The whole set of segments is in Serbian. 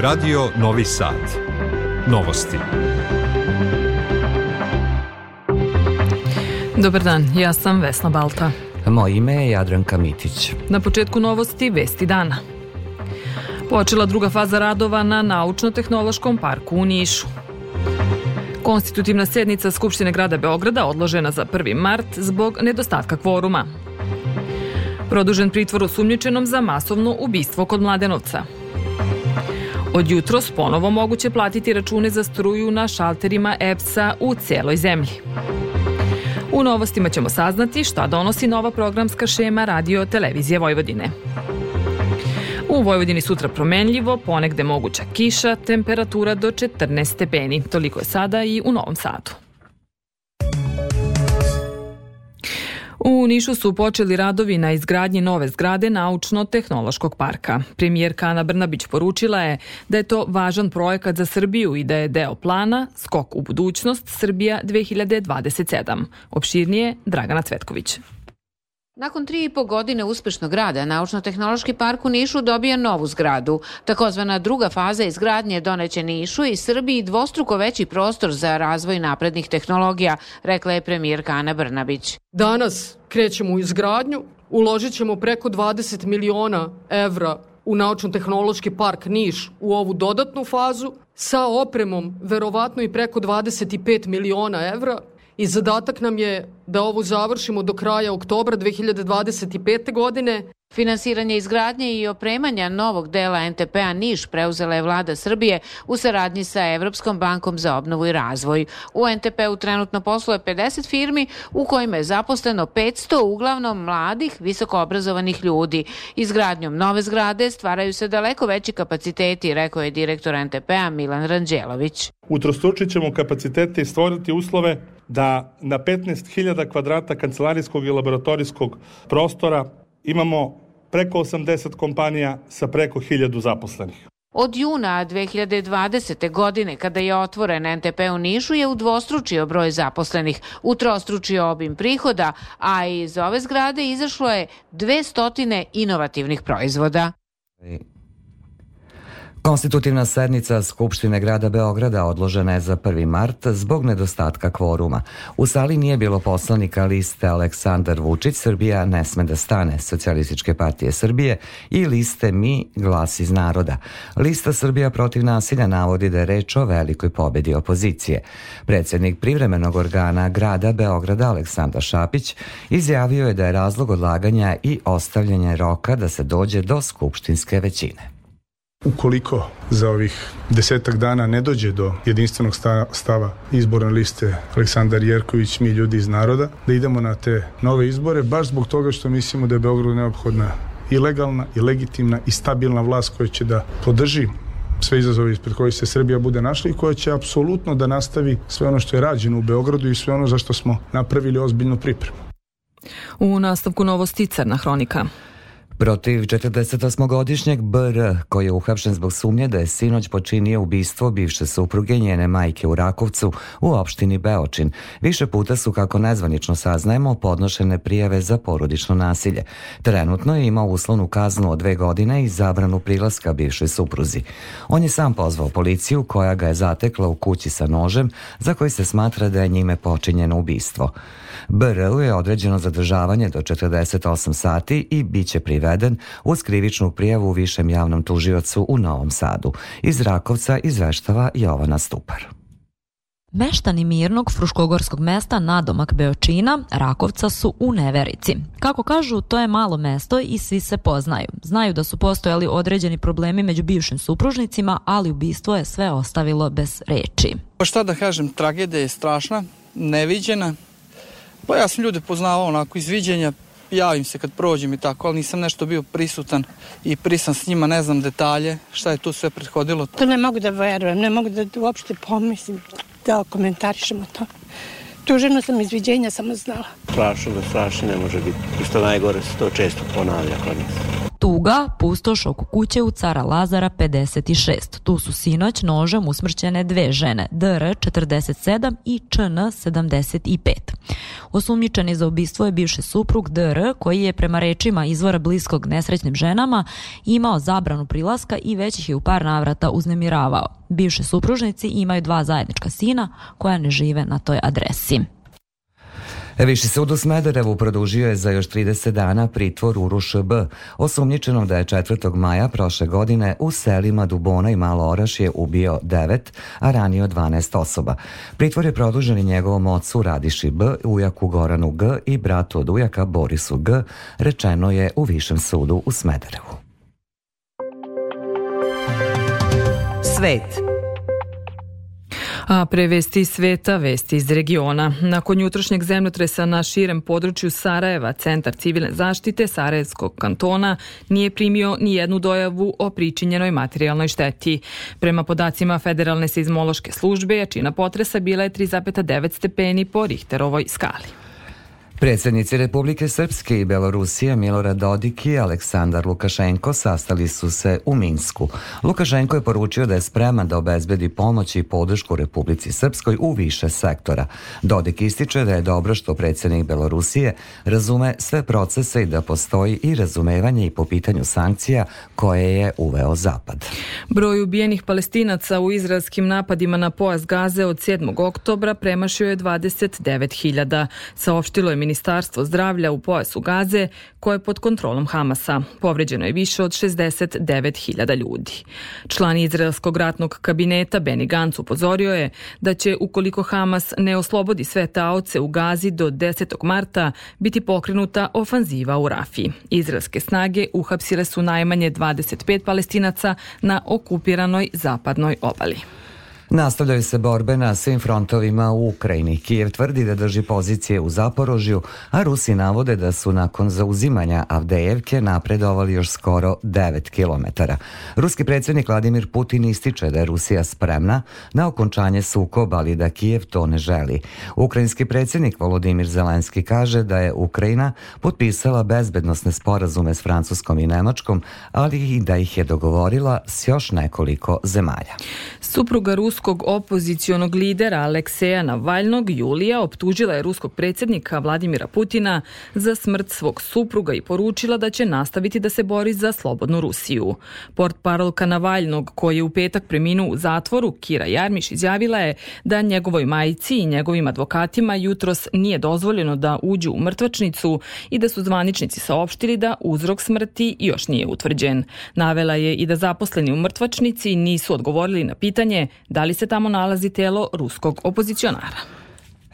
Radio Novi Sad. Novosti. Dobar dan, ja sam Vesna Balta. Moje ime je Jadranka Mitić. Na početku novosti Vesti dana. Počela druga faza radova na Naučno-tehnološkom parku u Nišu. Konstitutivna sednica Skupštine grada Beograda odložena za 1. mart zbog nedostatka kvoruma. Produžen pritvor osumnjičenom za masovno ubistvo kod Mladenovca. Od jutros ponovo moguće platiti račune za struju na šalterima EPS-a u cijeloj zemlji. U novostima ćemo saznati šta donosi nova programska šema radio televizije Vojvodine. U Vojvodini sutra promenljivo, ponegde moguća kiša, temperatura do 14 stepeni. Toliko je sada i u Novom Sadu. U Nišu su počeli radovi na izgradnji nove zgrade Naučno-tehnološkog parka. Premijerka Ana Brnabić poručila je da je to važan projekat za Srbiju i da je deo plana Skok u budućnost Srbija 2027. Opširnije Dragana Cvetković. Nakon tri i po godine uspešnog rada, Naučno-tehnološki park u Nišu dobija novu zgradu. Takozvana druga faza izgradnje doneće Nišu i Srbiji dvostruko veći prostor za razvoj naprednih tehnologija, rekla je premijerka Ana Brnabić. Danas krećemo u izgradnju, uložit ćemo preko 20 miliona evra u Naučno-tehnološki park Niš u ovu dodatnu fazu, sa opremom verovatno i preko 25 miliona evra i zadatak nam je da ovo završimo do kraja oktobra 2025. godine. Finansiranje izgradnje i opremanja novog dela NTP-a Niš preuzela je vlada Srbije u saradnji sa Evropskom bankom za obnovu i razvoj. U NTP-u trenutno posluje 50 firmi u kojima je zaposleno 500 uglavnom mladih, visokoobrazovanih ljudi. Izgradnjom nove zgrade stvaraju se daleko veći kapaciteti, rekao je direktor NTP-a Milan Ranđelović. Utrostručit ćemo kapacitete i stvoriti uslove da na 15.000 kvadrata kancelarijskog i laboratorijskog prostora imamo preko 80 kompanija sa preko 1000 zaposlenih. Od juna 2020. godine, kada je otvoren NTP u Nišu, je udvostručio broj zaposlenih, utrostručio obim prihoda, a iz ove zgrade izašlo je 200 inovativnih proizvoda. Konstitutivna sednica Skupštine grada Beograda odložena je za 1. mart zbog nedostatka kvoruma. U sali nije bilo poslanika liste Aleksandar Vučić, Srbija ne sme da stane, Socijalističke partije Srbije i liste Mi, glas iz naroda. Lista Srbija protiv nasilja navodi da je reč o velikoj pobedi opozicije. Predsednik privremenog organa grada Beograda Aleksandar Šapić izjavio je da je razlog odlaganja i ostavljanja roka da se dođe do skupštinske većine. Ukoliko za ovih desetak dana ne dođe do jedinstvenog stava izborne liste Aleksandar Jerković, mi ljudi iz naroda, da idemo na te nove izbore, baš zbog toga što mislimo da je Beogradu neophodna i legalna, i legitimna, i stabilna vlast koja će da podrži sve izazove ispred kojih se Srbija bude našla i koja će apsolutno da nastavi sve ono što je rađeno u Beogradu i sve ono za što smo napravili ozbiljnu pripremu. U nastavku novosti Crna hronika. Protiv 48-godišnjeg BR, koji je uhapšen zbog sumnje da je sinoć počinio ubistvo bivše supruge njene majke u Rakovcu u opštini Beočin. Više puta su, kako nezvanično saznajemo, podnošene prijave za porodično nasilje. Trenutno je imao uslovnu kaznu od dve godine i zabranu prilaska bivšoj supruzi. On je sam pozvao policiju koja ga je zatekla u kući sa nožem za koji se smatra da je njime počinjeno ubistvo. BR-u je određeno zadržavanje do 48 sati i bit će priveden uz krivičnu prijavu u višem javnom tužiocu u Novom Sadu. Iz Rakovca izveštava Jovana Stupar. Meštani mirnog fruškogorskog mesta nadomak Beočina, Rakovca su u neverici. Kako kažu, to je malo mesto i svi se poznaju. Znaju da su postojali određeni problemi među bivšim supružnicima, ali ubistvo je sve ostavilo bez reči. Pa šta da kažem, tragedija je strašna, neviđena, Pa ja sam ljude poznavao onako iz viđenja, javim se kad prođem i tako, ali nisam nešto bio prisutan i prisan s njima, ne znam detalje, šta je tu sve prethodilo. To ne mogu da verujem, ne mogu da uopšte pomislim da komentarišemo to. Tu ženu sam iz viđenja samo znala. Strašno da strašno ne može biti. I što najgore se to često ponavlja kod nas. Tuga, pustoš oko kuće u cara Lazara 56. Tu su sinoć nožem usmrćene dve žene, DR 47 i ČN 75. Osumnjičeni za ubistvo je bivši suprug DR koji je prema rečima izvora bliskog nesrećnim ženama imao zabranu prilaska i već ih je u par navrata uznemiravao. Bivše supružnici imaju dva zajednička sina koja ne žive na toj adresi. Viši sud u Smederevu produžio je za još 30 dana pritvor Uruš B, osumnjičenom da je 4. maja prošle godine u selima Dubona i Malo Orašje ubio 9, a ranio 12 osoba. Pritvor je produžen i njegovom ocu Radiši B, ujaku Goranu G i bratu od ujaka Borisu G, rečeno je u Višem sudu u Smederevu. Svet A pre vesti sveta, vesti iz regiona. Nakon jutrošnjeg zemljotresa na širem području Sarajeva, Centar civilne zaštite Sarajevskog kantona nije primio ni jednu dojavu o pričinjenoj materijalnoj šteti. Prema podacima Federalne seizmološke službe, jačina potresa bila je 3,9 stepeni po Richterovoj skali. Predsjednici Republike Srpske i Belorusije Milorad Dodik i Aleksandar Lukašenko sastali su se u Minsku. Lukašenko je poručio da je spreman da obezbedi pomoć i podršku Republici Srpskoj u više sektora. Dodik ističe da je dobro što predsjednik Belorusije razume sve procese i da postoji i razumevanje i po pitanju sankcija koje je uveo Zapad. Broj ubijenih palestinaca u izraelskim napadima na pojas Gaze od 7. oktobra premašio je 29.000. Saopštilo je Ministarstvo zdravlja u pojasu Gaze koje je pod kontrolom Hamasa. Povređeno je više od 69.000 ljudi. Član izraelskog ratnog kabineta Benny Gantz upozorio je da će ukoliko Hamas ne oslobodi sve taoce u Gazi do 10. marta biti pokrenuta ofanziva u Rafi. Izraelske snage uhapsile su najmanje 25 palestinaca na okupiranoj zapadnoj obali. Nastavljaju se borbe na svim frontovima u Ukrajini. Kijev tvrdi da drži pozicije u Zaporožju, a Rusi navode da su nakon zauzimanja Avdejevke napredovali još skoro 9 km. Ruski predsjednik Vladimir Putin ističe da je Rusija spremna na okončanje sukoba, ali da Kijev to ne želi. Ukrajinski predsjednik Volodimir Zelenski kaže da je Ukrajina potpisala bezbednosne sporazume s Francuskom i Nemačkom, ali i da ih je dogovorila s još nekoliko zemalja. Supruga Rus ruskog opozicionog lidera Alekseja Navalnog Julija optužila je ruskog predsjednika Vladimira Putina za smrt svog supruga i poručila da će nastaviti da se bori za slobodnu Rusiju. Port parolka Navalnog, koji je u petak preminuo u zatvoru, Kira Jarmiš izjavila je da njegovoj majici i njegovim advokatima jutros nije dozvoljeno da uđu u mrtvačnicu i da su zvaničnici saopštili da uzrok smrti još nije utvrđen. Navela je i da zaposleni u mrtvačnici nisu odgovorili na pitanje da li se tamo nalazi telo ruskog opozicionara.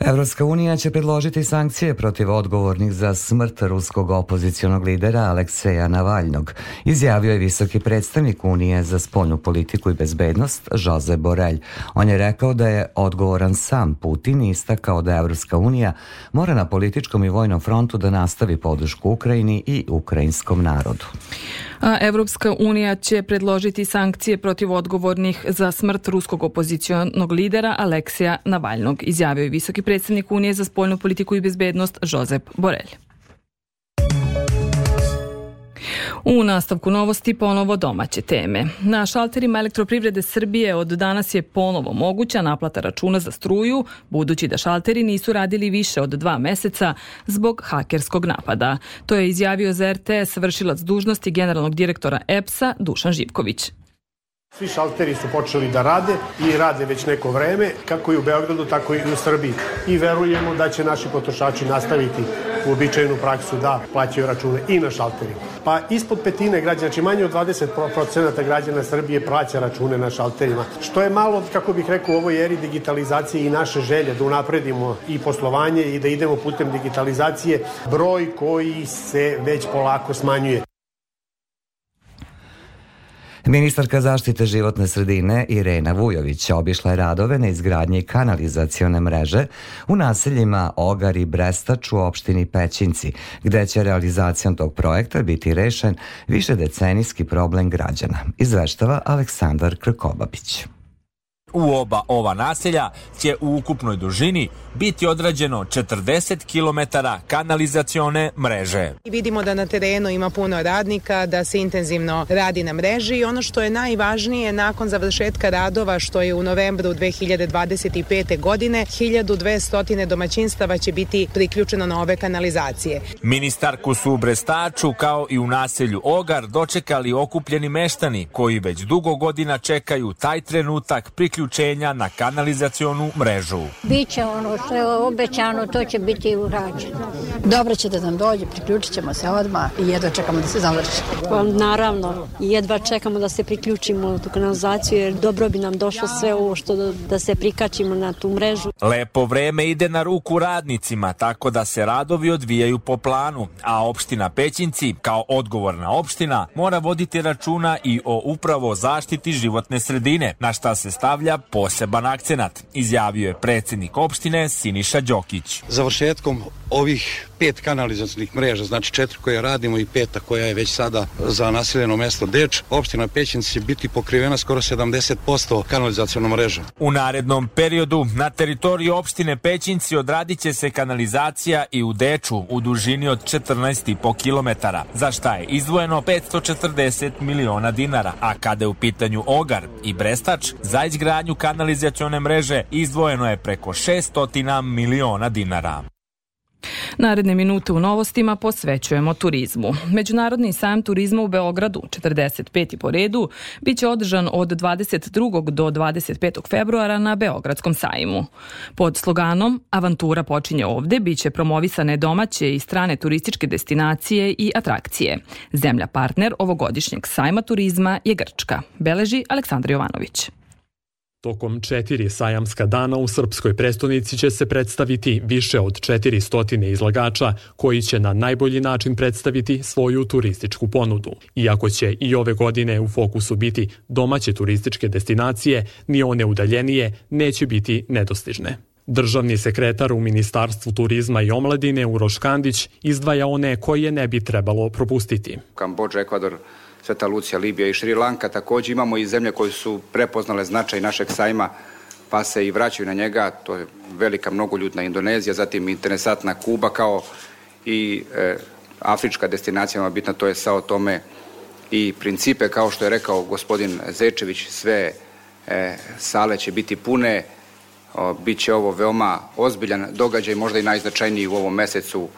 Evropska unija će predložiti sankcije protiv odgovornih za smrt ruskog opozicionog lidera Alekseja Navalnog, izjavio je visoki predstavnik Unije za spoljnu politiku i bezbednost Jose Borelj. On je rekao da je odgovoran sam Putin i istakao da Evropska unija mora na političkom i vojnom frontu da nastavi podršku Ukrajini i ukrajinskom narodu. A Evropska unija će predložiti sankcije protiv odgovornih za smrt ruskog opozicionog lidera Aleksija Navalnog, izjavio je visoki predstavnik Unije za spoljnu politiku i bezbednost Josep Borelj. U nastavku novosti ponovo domaće teme. Na šalterima elektroprivrede Srbije od danas je ponovo moguća naplata računa za struju, budući da šalteri nisu radili više od dva meseca zbog hakerskog napada. To je izjavio za RTS vršilac dužnosti generalnog direktora EPS-a Dušan Živković. Svi šalteri su počeli da rade i rade već neko vreme, kako i u Beogradu, tako i u Srbiji. I verujemo da će naši potrošači nastaviti uobičajenu praksu da plaćaju račune i na šalterima. Pa ispod petine građana, znači manje od 20% građana Srbije plaća račune na šalterima, što je malo, kako bih rekao, u ovoj eri digitalizacije i naše želje da unapredimo i poslovanje i da idemo putem digitalizacije, broj koji se već polako smanjuje. Ministarka zaštite životne sredine Irena Vujović obišla je radove na izgradnji kanalizacione mreže u naseljima Ogar i Brestač u opštini Pećinci, gde će realizacijom tog projekta biti rešen više decenijski problem građana, izveštava Aleksandar Krkobabić. U oba ova naselja će u ukupnoj dužini biti odrađeno 40 km kanalizacione mreže. Vidimo da na terenu ima puno radnika, da se intenzivno radi na mreži i ono što je najvažnije nakon završetka radova što je u novembru 2025. godine 1200 domaćinstava će biti priključeno na ove kanalizacije. Ministarku su u Brestaču kao i u naselju Ogar dočekali okupljeni meštani koji već dugo godina čekaju taj trenutak priključenja na kanalizacionu mrežu. Biće ono što je obećano, to će biti urađeno. Dobro će da nam dođe, priključit ćemo se odmah i jedva čekamo da se završi. Pa, naravno, jedva čekamo da se priključimo u tu kanalizaciju jer dobro bi nam došlo sve ovo što da, da se prikačimo na tu mrežu. Lepo vreme ide na ruku radnicima, tako da se radovi odvijaju po planu, a opština Pećinci, kao odgovorna opština, mora voditi računa i o upravo zaštiti životne sredine, na šta se stavlja poseban akcenat, izjavio je predsednik opštine Siniša Đokić. Završetkom ovih pet kanalizacijnih mreža, znači četiri koje radimo i peta koja je već sada za naseljeno mesto Deč, opština Pećinci će biti pokrivena skoro 70% kanalizacijnom mrežom. U narednom periodu na teritoriji opštine Pećinci odradit će se kanalizacija i u Deču u dužini od 14,5 km, za šta je izdvojeno 540 miliona dinara, a kada je u pitanju Ogar i Brestač, za izgradnju kanalizacione mreže izdvojeno je preko 600 miliona dinara. Naredne minute u novostima posvećujemo turizmu. Međunarodni sajam turizma u Beogradu, 45. po redu, biće održan od 22. do 25. februara na Beogradskom sajmu. Pod sloganom Avantura počinje ovde biće promovisane domaće i strane turističke destinacije i atrakcije. Zemlja partner ovogodišnjeg sajma turizma je Grčka, beleži Aleksandar Jovanović. Tokom četiri sajamska dana u srpskoj prestonici će se predstaviti više od 400 izlagača koji će na najbolji način predstaviti svoju turističku ponudu. Iako će i ove godine u fokusu biti domaće turističke destinacije, ni one udaljenije neće biti nedostižne. Državni sekretar u Ministarstvu turizma i omladine Uroš Kandić izdvaja one koje ne bi trebalo propustiti. Kambođa, Ekvador, Sveta Lucija, Libija i Šri Lanka. Takođe imamo i zemlje koje su prepoznale značaj našeg sajma pa se i vraćaju na njega. To je velika mnogoljudna Indonezija, zatim interesantna Kuba kao i e, afrička destinacija bitna, to je Sao Tome i Principe, kao što je rekao gospodin Zečević, sve e, sale će biti pune, o, biće ovo veoma ozbiljan događaj, možda i najznačajniji u ovom mesecu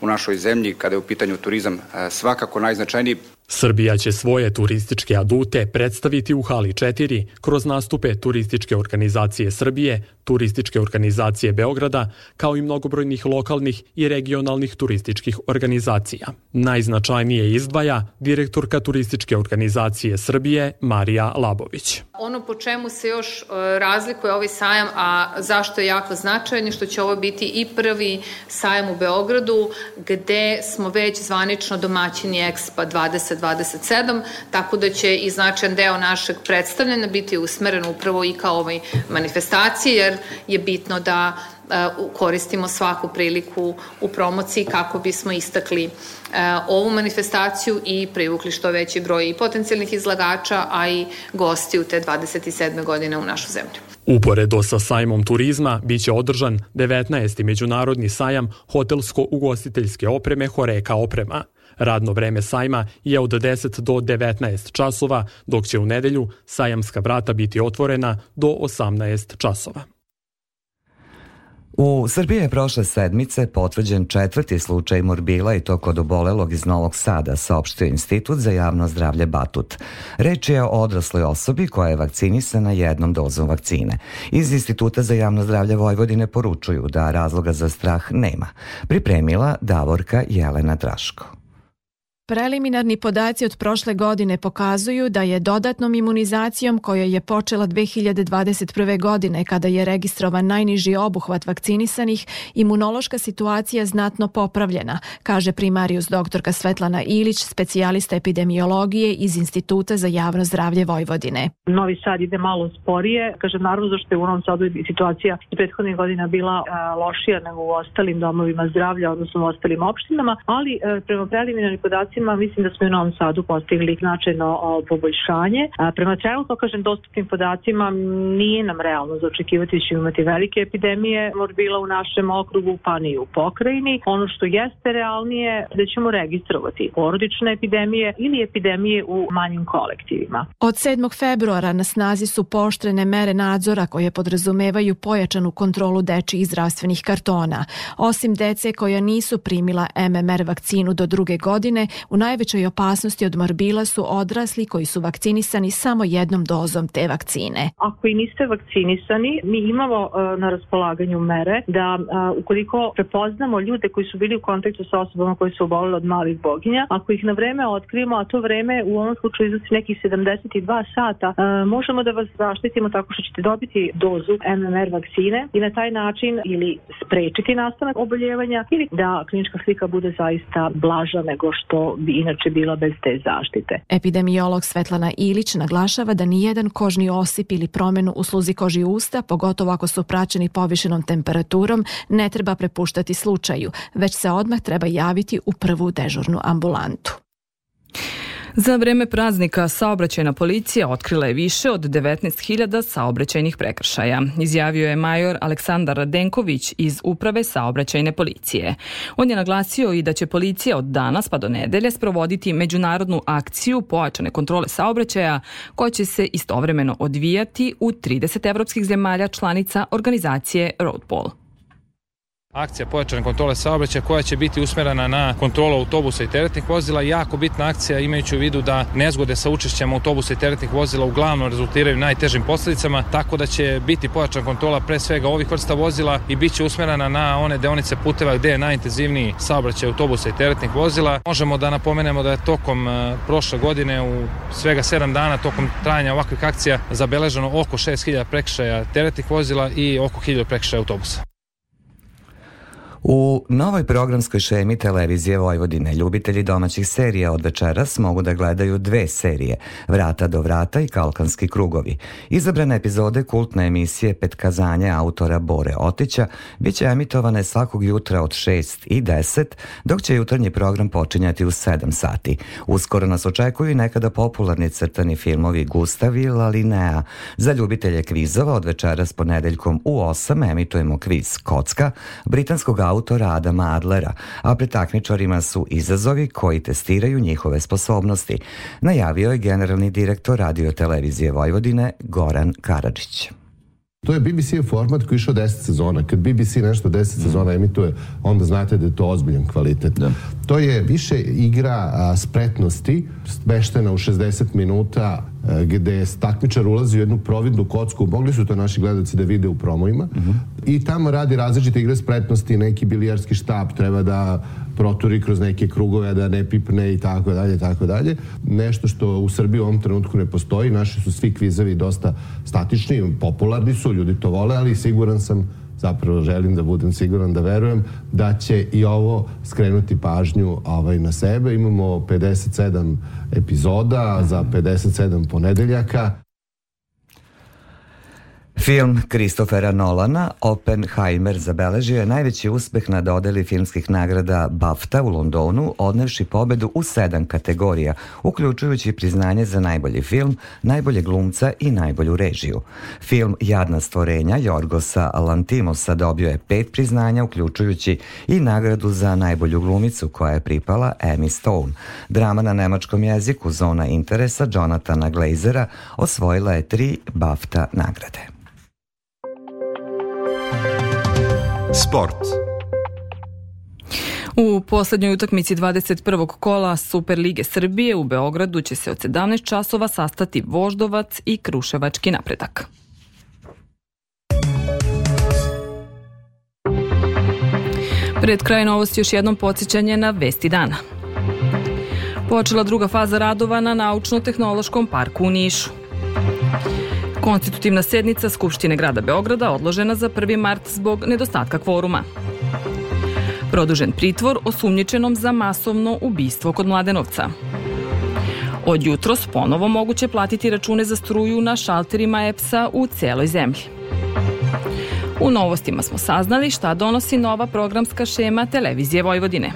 u našoj zemlji kada je u pitanju turizam e, svakako najznačajniji. Srbija će svoje turističke adute predstaviti u Hali 4 kroz nastupe Turističke organizacije Srbije, Turističke organizacije Beograda, kao i mnogobrojnih lokalnih i regionalnih turističkih organizacija. Najznačajnije izdvaja direktorka Turističke organizacije Srbije Marija Labović. Ono po čemu se još e, razlikuje ovaj sajam, a zašto je jako značajan, je što će ovo biti i prvi sajam u Beogradu, gde smo već zvanično domaćini Expa 2027, tako da će i značajan deo našeg predstavljanja biti usmeren upravo i kao ovoj manifestaciji, jer je bitno da e, koristimo svaku priliku u promociji kako bismo istakli e, ovu manifestaciju i privukli što veći broj i potencijalnih izlagača, a i gosti u te 27. godine u našu zemlju. Uporedo sa sajmom turizma biće održan 19. međunarodni sajam hotelsko-ugostiteljske opreme Horeka oprema. Radno vreme sajma je od 10 do 19 časova, dok će u nedelju sajamska vrata biti otvorena do 18 časova. U Srbiji je prošle sedmice potvrđen četvrti slučaj morbila i to kod obolelog iz Novog Sada, saopštio Institut za javno zdravlje Batut. Reč je o odrasloj osobi koja je vakcinisana jednom dozom vakcine. Iz Instituta za javno zdravlje Vojvodine poručuju da razloga za strah nema. Pripremila Davorka Jelena Draško. Preliminarni podaci od prošle godine pokazuju da je dodatnom imunizacijom koja je počela 2021. godine kada je registrovan najniži obuhvat vakcinisanih, imunološka situacija znatno popravljena, kaže primarius doktorka Svetlana Ilić, specijalista epidemiologije iz Instituta za javno zdravlje Vojvodine. Novi Sad ide malo sporije, kaže naravno zašto je u Novom Sadu situacija i prethodnih godina bila a, lošija nego u ostalim domovima zdravlja, odnosno u ostalim opštinama, ali a, prema preliminarnim podacima podacima mislim da smo u Novom Sadu postigli značajno poboljšanje. Prema trenutno, kažem, dostupnim podacima nije nam realno za očekivati da ćemo imati velike epidemije morbila u našem okrugu, pa ni u pokrajini. Ono što jeste realnije da ćemo registrovati porodične epidemije ili epidemije u manjim kolektivima. Od 7. februara na snazi su poštrene mere nadzora koje podrazumevaju pojačanu kontrolu dečijih zdravstvenih kartona. Osim dece koja nisu primila MMR vakcinu do druge godine, u najvećoj opasnosti od morbila su odrasli koji su vakcinisani samo jednom dozom te vakcine. Ako i niste vakcinisani, mi imamo uh, na raspolaganju mere da uh, ukoliko prepoznamo ljude koji su bili u kontaktu sa osobama koji su obolili od malih boginja, ako ih na vreme otkrijemo, a to vreme u ovom slučaju iznosi nekih 72 sata, uh, možemo da vas zaštitimo tako što ćete dobiti dozu MMR vakcine i na taj način ili sprečiti nastanak oboljevanja ili da klinička slika bude zaista blaža nego što bi inače bila bez te zaštite. Epidemiolog Svetlana Ilić naglašava da nijedan kožni osip ili promenu u sluzi koži usta, pogotovo ako su praćeni povišenom temperaturom, ne treba prepuštati slučaju, već se odmah treba javiti u prvu dežurnu ambulantu. Za vreme praznika saobraćajna policija otkrila je više od 19.000 saobraćajnih prekršaja, izjavio je major Aleksandar Radenković iz Uprave saobraćajne policije. On je naglasio i da će policija od danas pa do nedelje sprovoditi međunarodnu akciju pojačane kontrole saobraćaja koja će se istovremeno odvijati u 30 evropskih zemalja članica organizacije Roadpol. Akcija pojačane kontrole saobraćaja koja će biti usmerena na kontrolu autobusa i teretnih vozila jako bitna akcija imajući u vidu da nezgode sa učešćem autobusa i teretnih vozila uglavnom rezultiraju najtežim posledicama, tako da će biti pojačana kontrola pre svega ovih vrsta vozila i bit će usmerena na one deonice puteva gde je najintenzivniji saobraćaj autobusa i teretnih vozila. Možemo da napomenemo da je tokom uh, prošle godine u svega 7 dana tokom trajanja ovakvih akcija zabeleženo oko 6000 prekšaja teretnih vozila i oko 1000 prekšaja autobusa. U novoj programskoj šemi televizije Vojvodine ljubitelji domaćih serija od večeras mogu da gledaju dve serije, Vrata do vrata i Kalkanski krugovi. Izabrane epizode kultne emisije Petkazanje autora Bore Otića biće emitovane svakog jutra od 6 i 10, dok će jutarnji program počinjati u 7 sati. Uskoro nas očekuju i nekada popularni crtani filmovi Gustav i Lalinea. Za ljubitelje kvizova od večeras ponedeljkom u 8 emitujemo kviz Kocka, britanskog autora Adama Adlera, a pred takmičarima su izazovi koji testiraju njihove sposobnosti, najavio je generalni direktor radio televizije Vojvodine Goran Karadžić. To je BBC format koji je išao 10 sezona. Kad BBC nešto 10 sezona emituje, onda znate da je to ozbiljan kvalitet. Da. To je više igra a, spretnosti, smeštena u 60 minuta, a, gde takmičar ulazi u jednu providnu kocku, mogli su to naši gledalci da vide u promovima, uh -huh. i tamo radi različite igre spretnosti, neki bilijarski štab treba da proturi kroz neke krugove da ne pipne i tako dalje, tako dalje. Nešto što u Srbiji u ovom trenutku ne postoji, naši su svi kvizovi dosta statični, popularni su, ljudi to vole, ali siguran sam zapravo želim da budem siguran da verujem da će i ovo skrenuti pažnju ovaj, na sebe. Imamo 57 epizoda za 57 ponedeljaka. Film Kristofera Nolana, Oppenheimer, zabeležio je najveći uspeh na dodeli filmskih nagrada BAFTA u Londonu, odnevši pobedu u sedam kategorija, uključujući priznanje za najbolji film, najbolje glumca i najbolju režiju. Film Jadna stvorenja Jorgosa Lantimosa dobio je pet priznanja, uključujući i nagradu za najbolju glumicu koja je pripala Emmy Stone. Drama na nemačkom jeziku Zona interesa Jonathana Glazera osvojila je tri BAFTA nagrade. Sport. U poslednjoj utakmici 21. kola Super Lige Srbije u Beogradu će se od 17 časova sastati Voždovac i Kruševački napredak. Pred kraj novosti još jednom podsjećanje na vesti dana. Počela druga faza radova na Naučno-tehnološkom parku u Nišu. Konstitutivna sednica Skupštine grada Beograda odložena za 1. mart zbog nedostatka kvoruma. Produžen pritvor osumnjičenom za masovno ubistvo kod Mladenovca. Od jutros ponovo moguće platiti račune za struju na šalterima EPS-a u celoj zemlji. U novostima smo saznali šta donosi nova programska šema Televizije Vojvodine.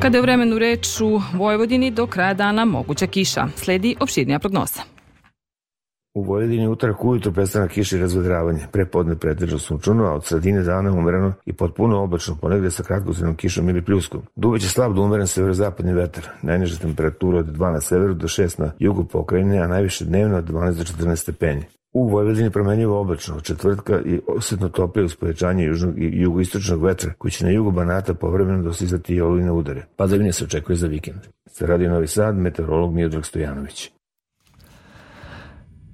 Kada je vremenu reč u Vojvodini, do kraja dana moguća kiša. Sledi opširnija prognoza. U Vojvodini utorak ujutro prestana kiša i razvedravanje. Prepodne pretežno sunčano, a od sredine dana umereno i potpuno oblačno, ponegde sa kratkosrednom kišom ili pljuskom. Duveće slab do umeren severozapadni vetar. Najniža temperatura od 2 na severu do 6 na jugu pokrajine, a najviše dnevno od 12 do 14 stepeni. U Vojvodini promenjivo oblačno, četvrtka i osetno toplije uz povećanje južnog i jugoistočnog vetra, koji će na jugu Banata povremeno dostizati i olujne udare. Padavine se očekuje za vikend. Sa Radio Novi Sad, meteorolog Miodrag Stojanović.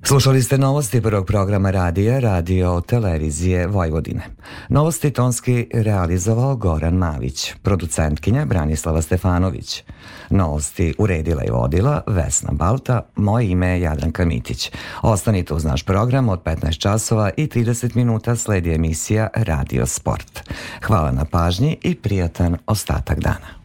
Slušali ste novosti prvog programa radija Radio Televizije Vojvodine. Novosti tonski realizovao Goran Mavić, producentkinja Branislava Stefanović. Novosti uredila i vodila Vesna Balta, moje ime je Jadranka Mitić. Ostanite uz naš program od 15 časova i 30 minuta sledi emisija Radio Sport. Hvala na pažnji i prijatan ostatak dana.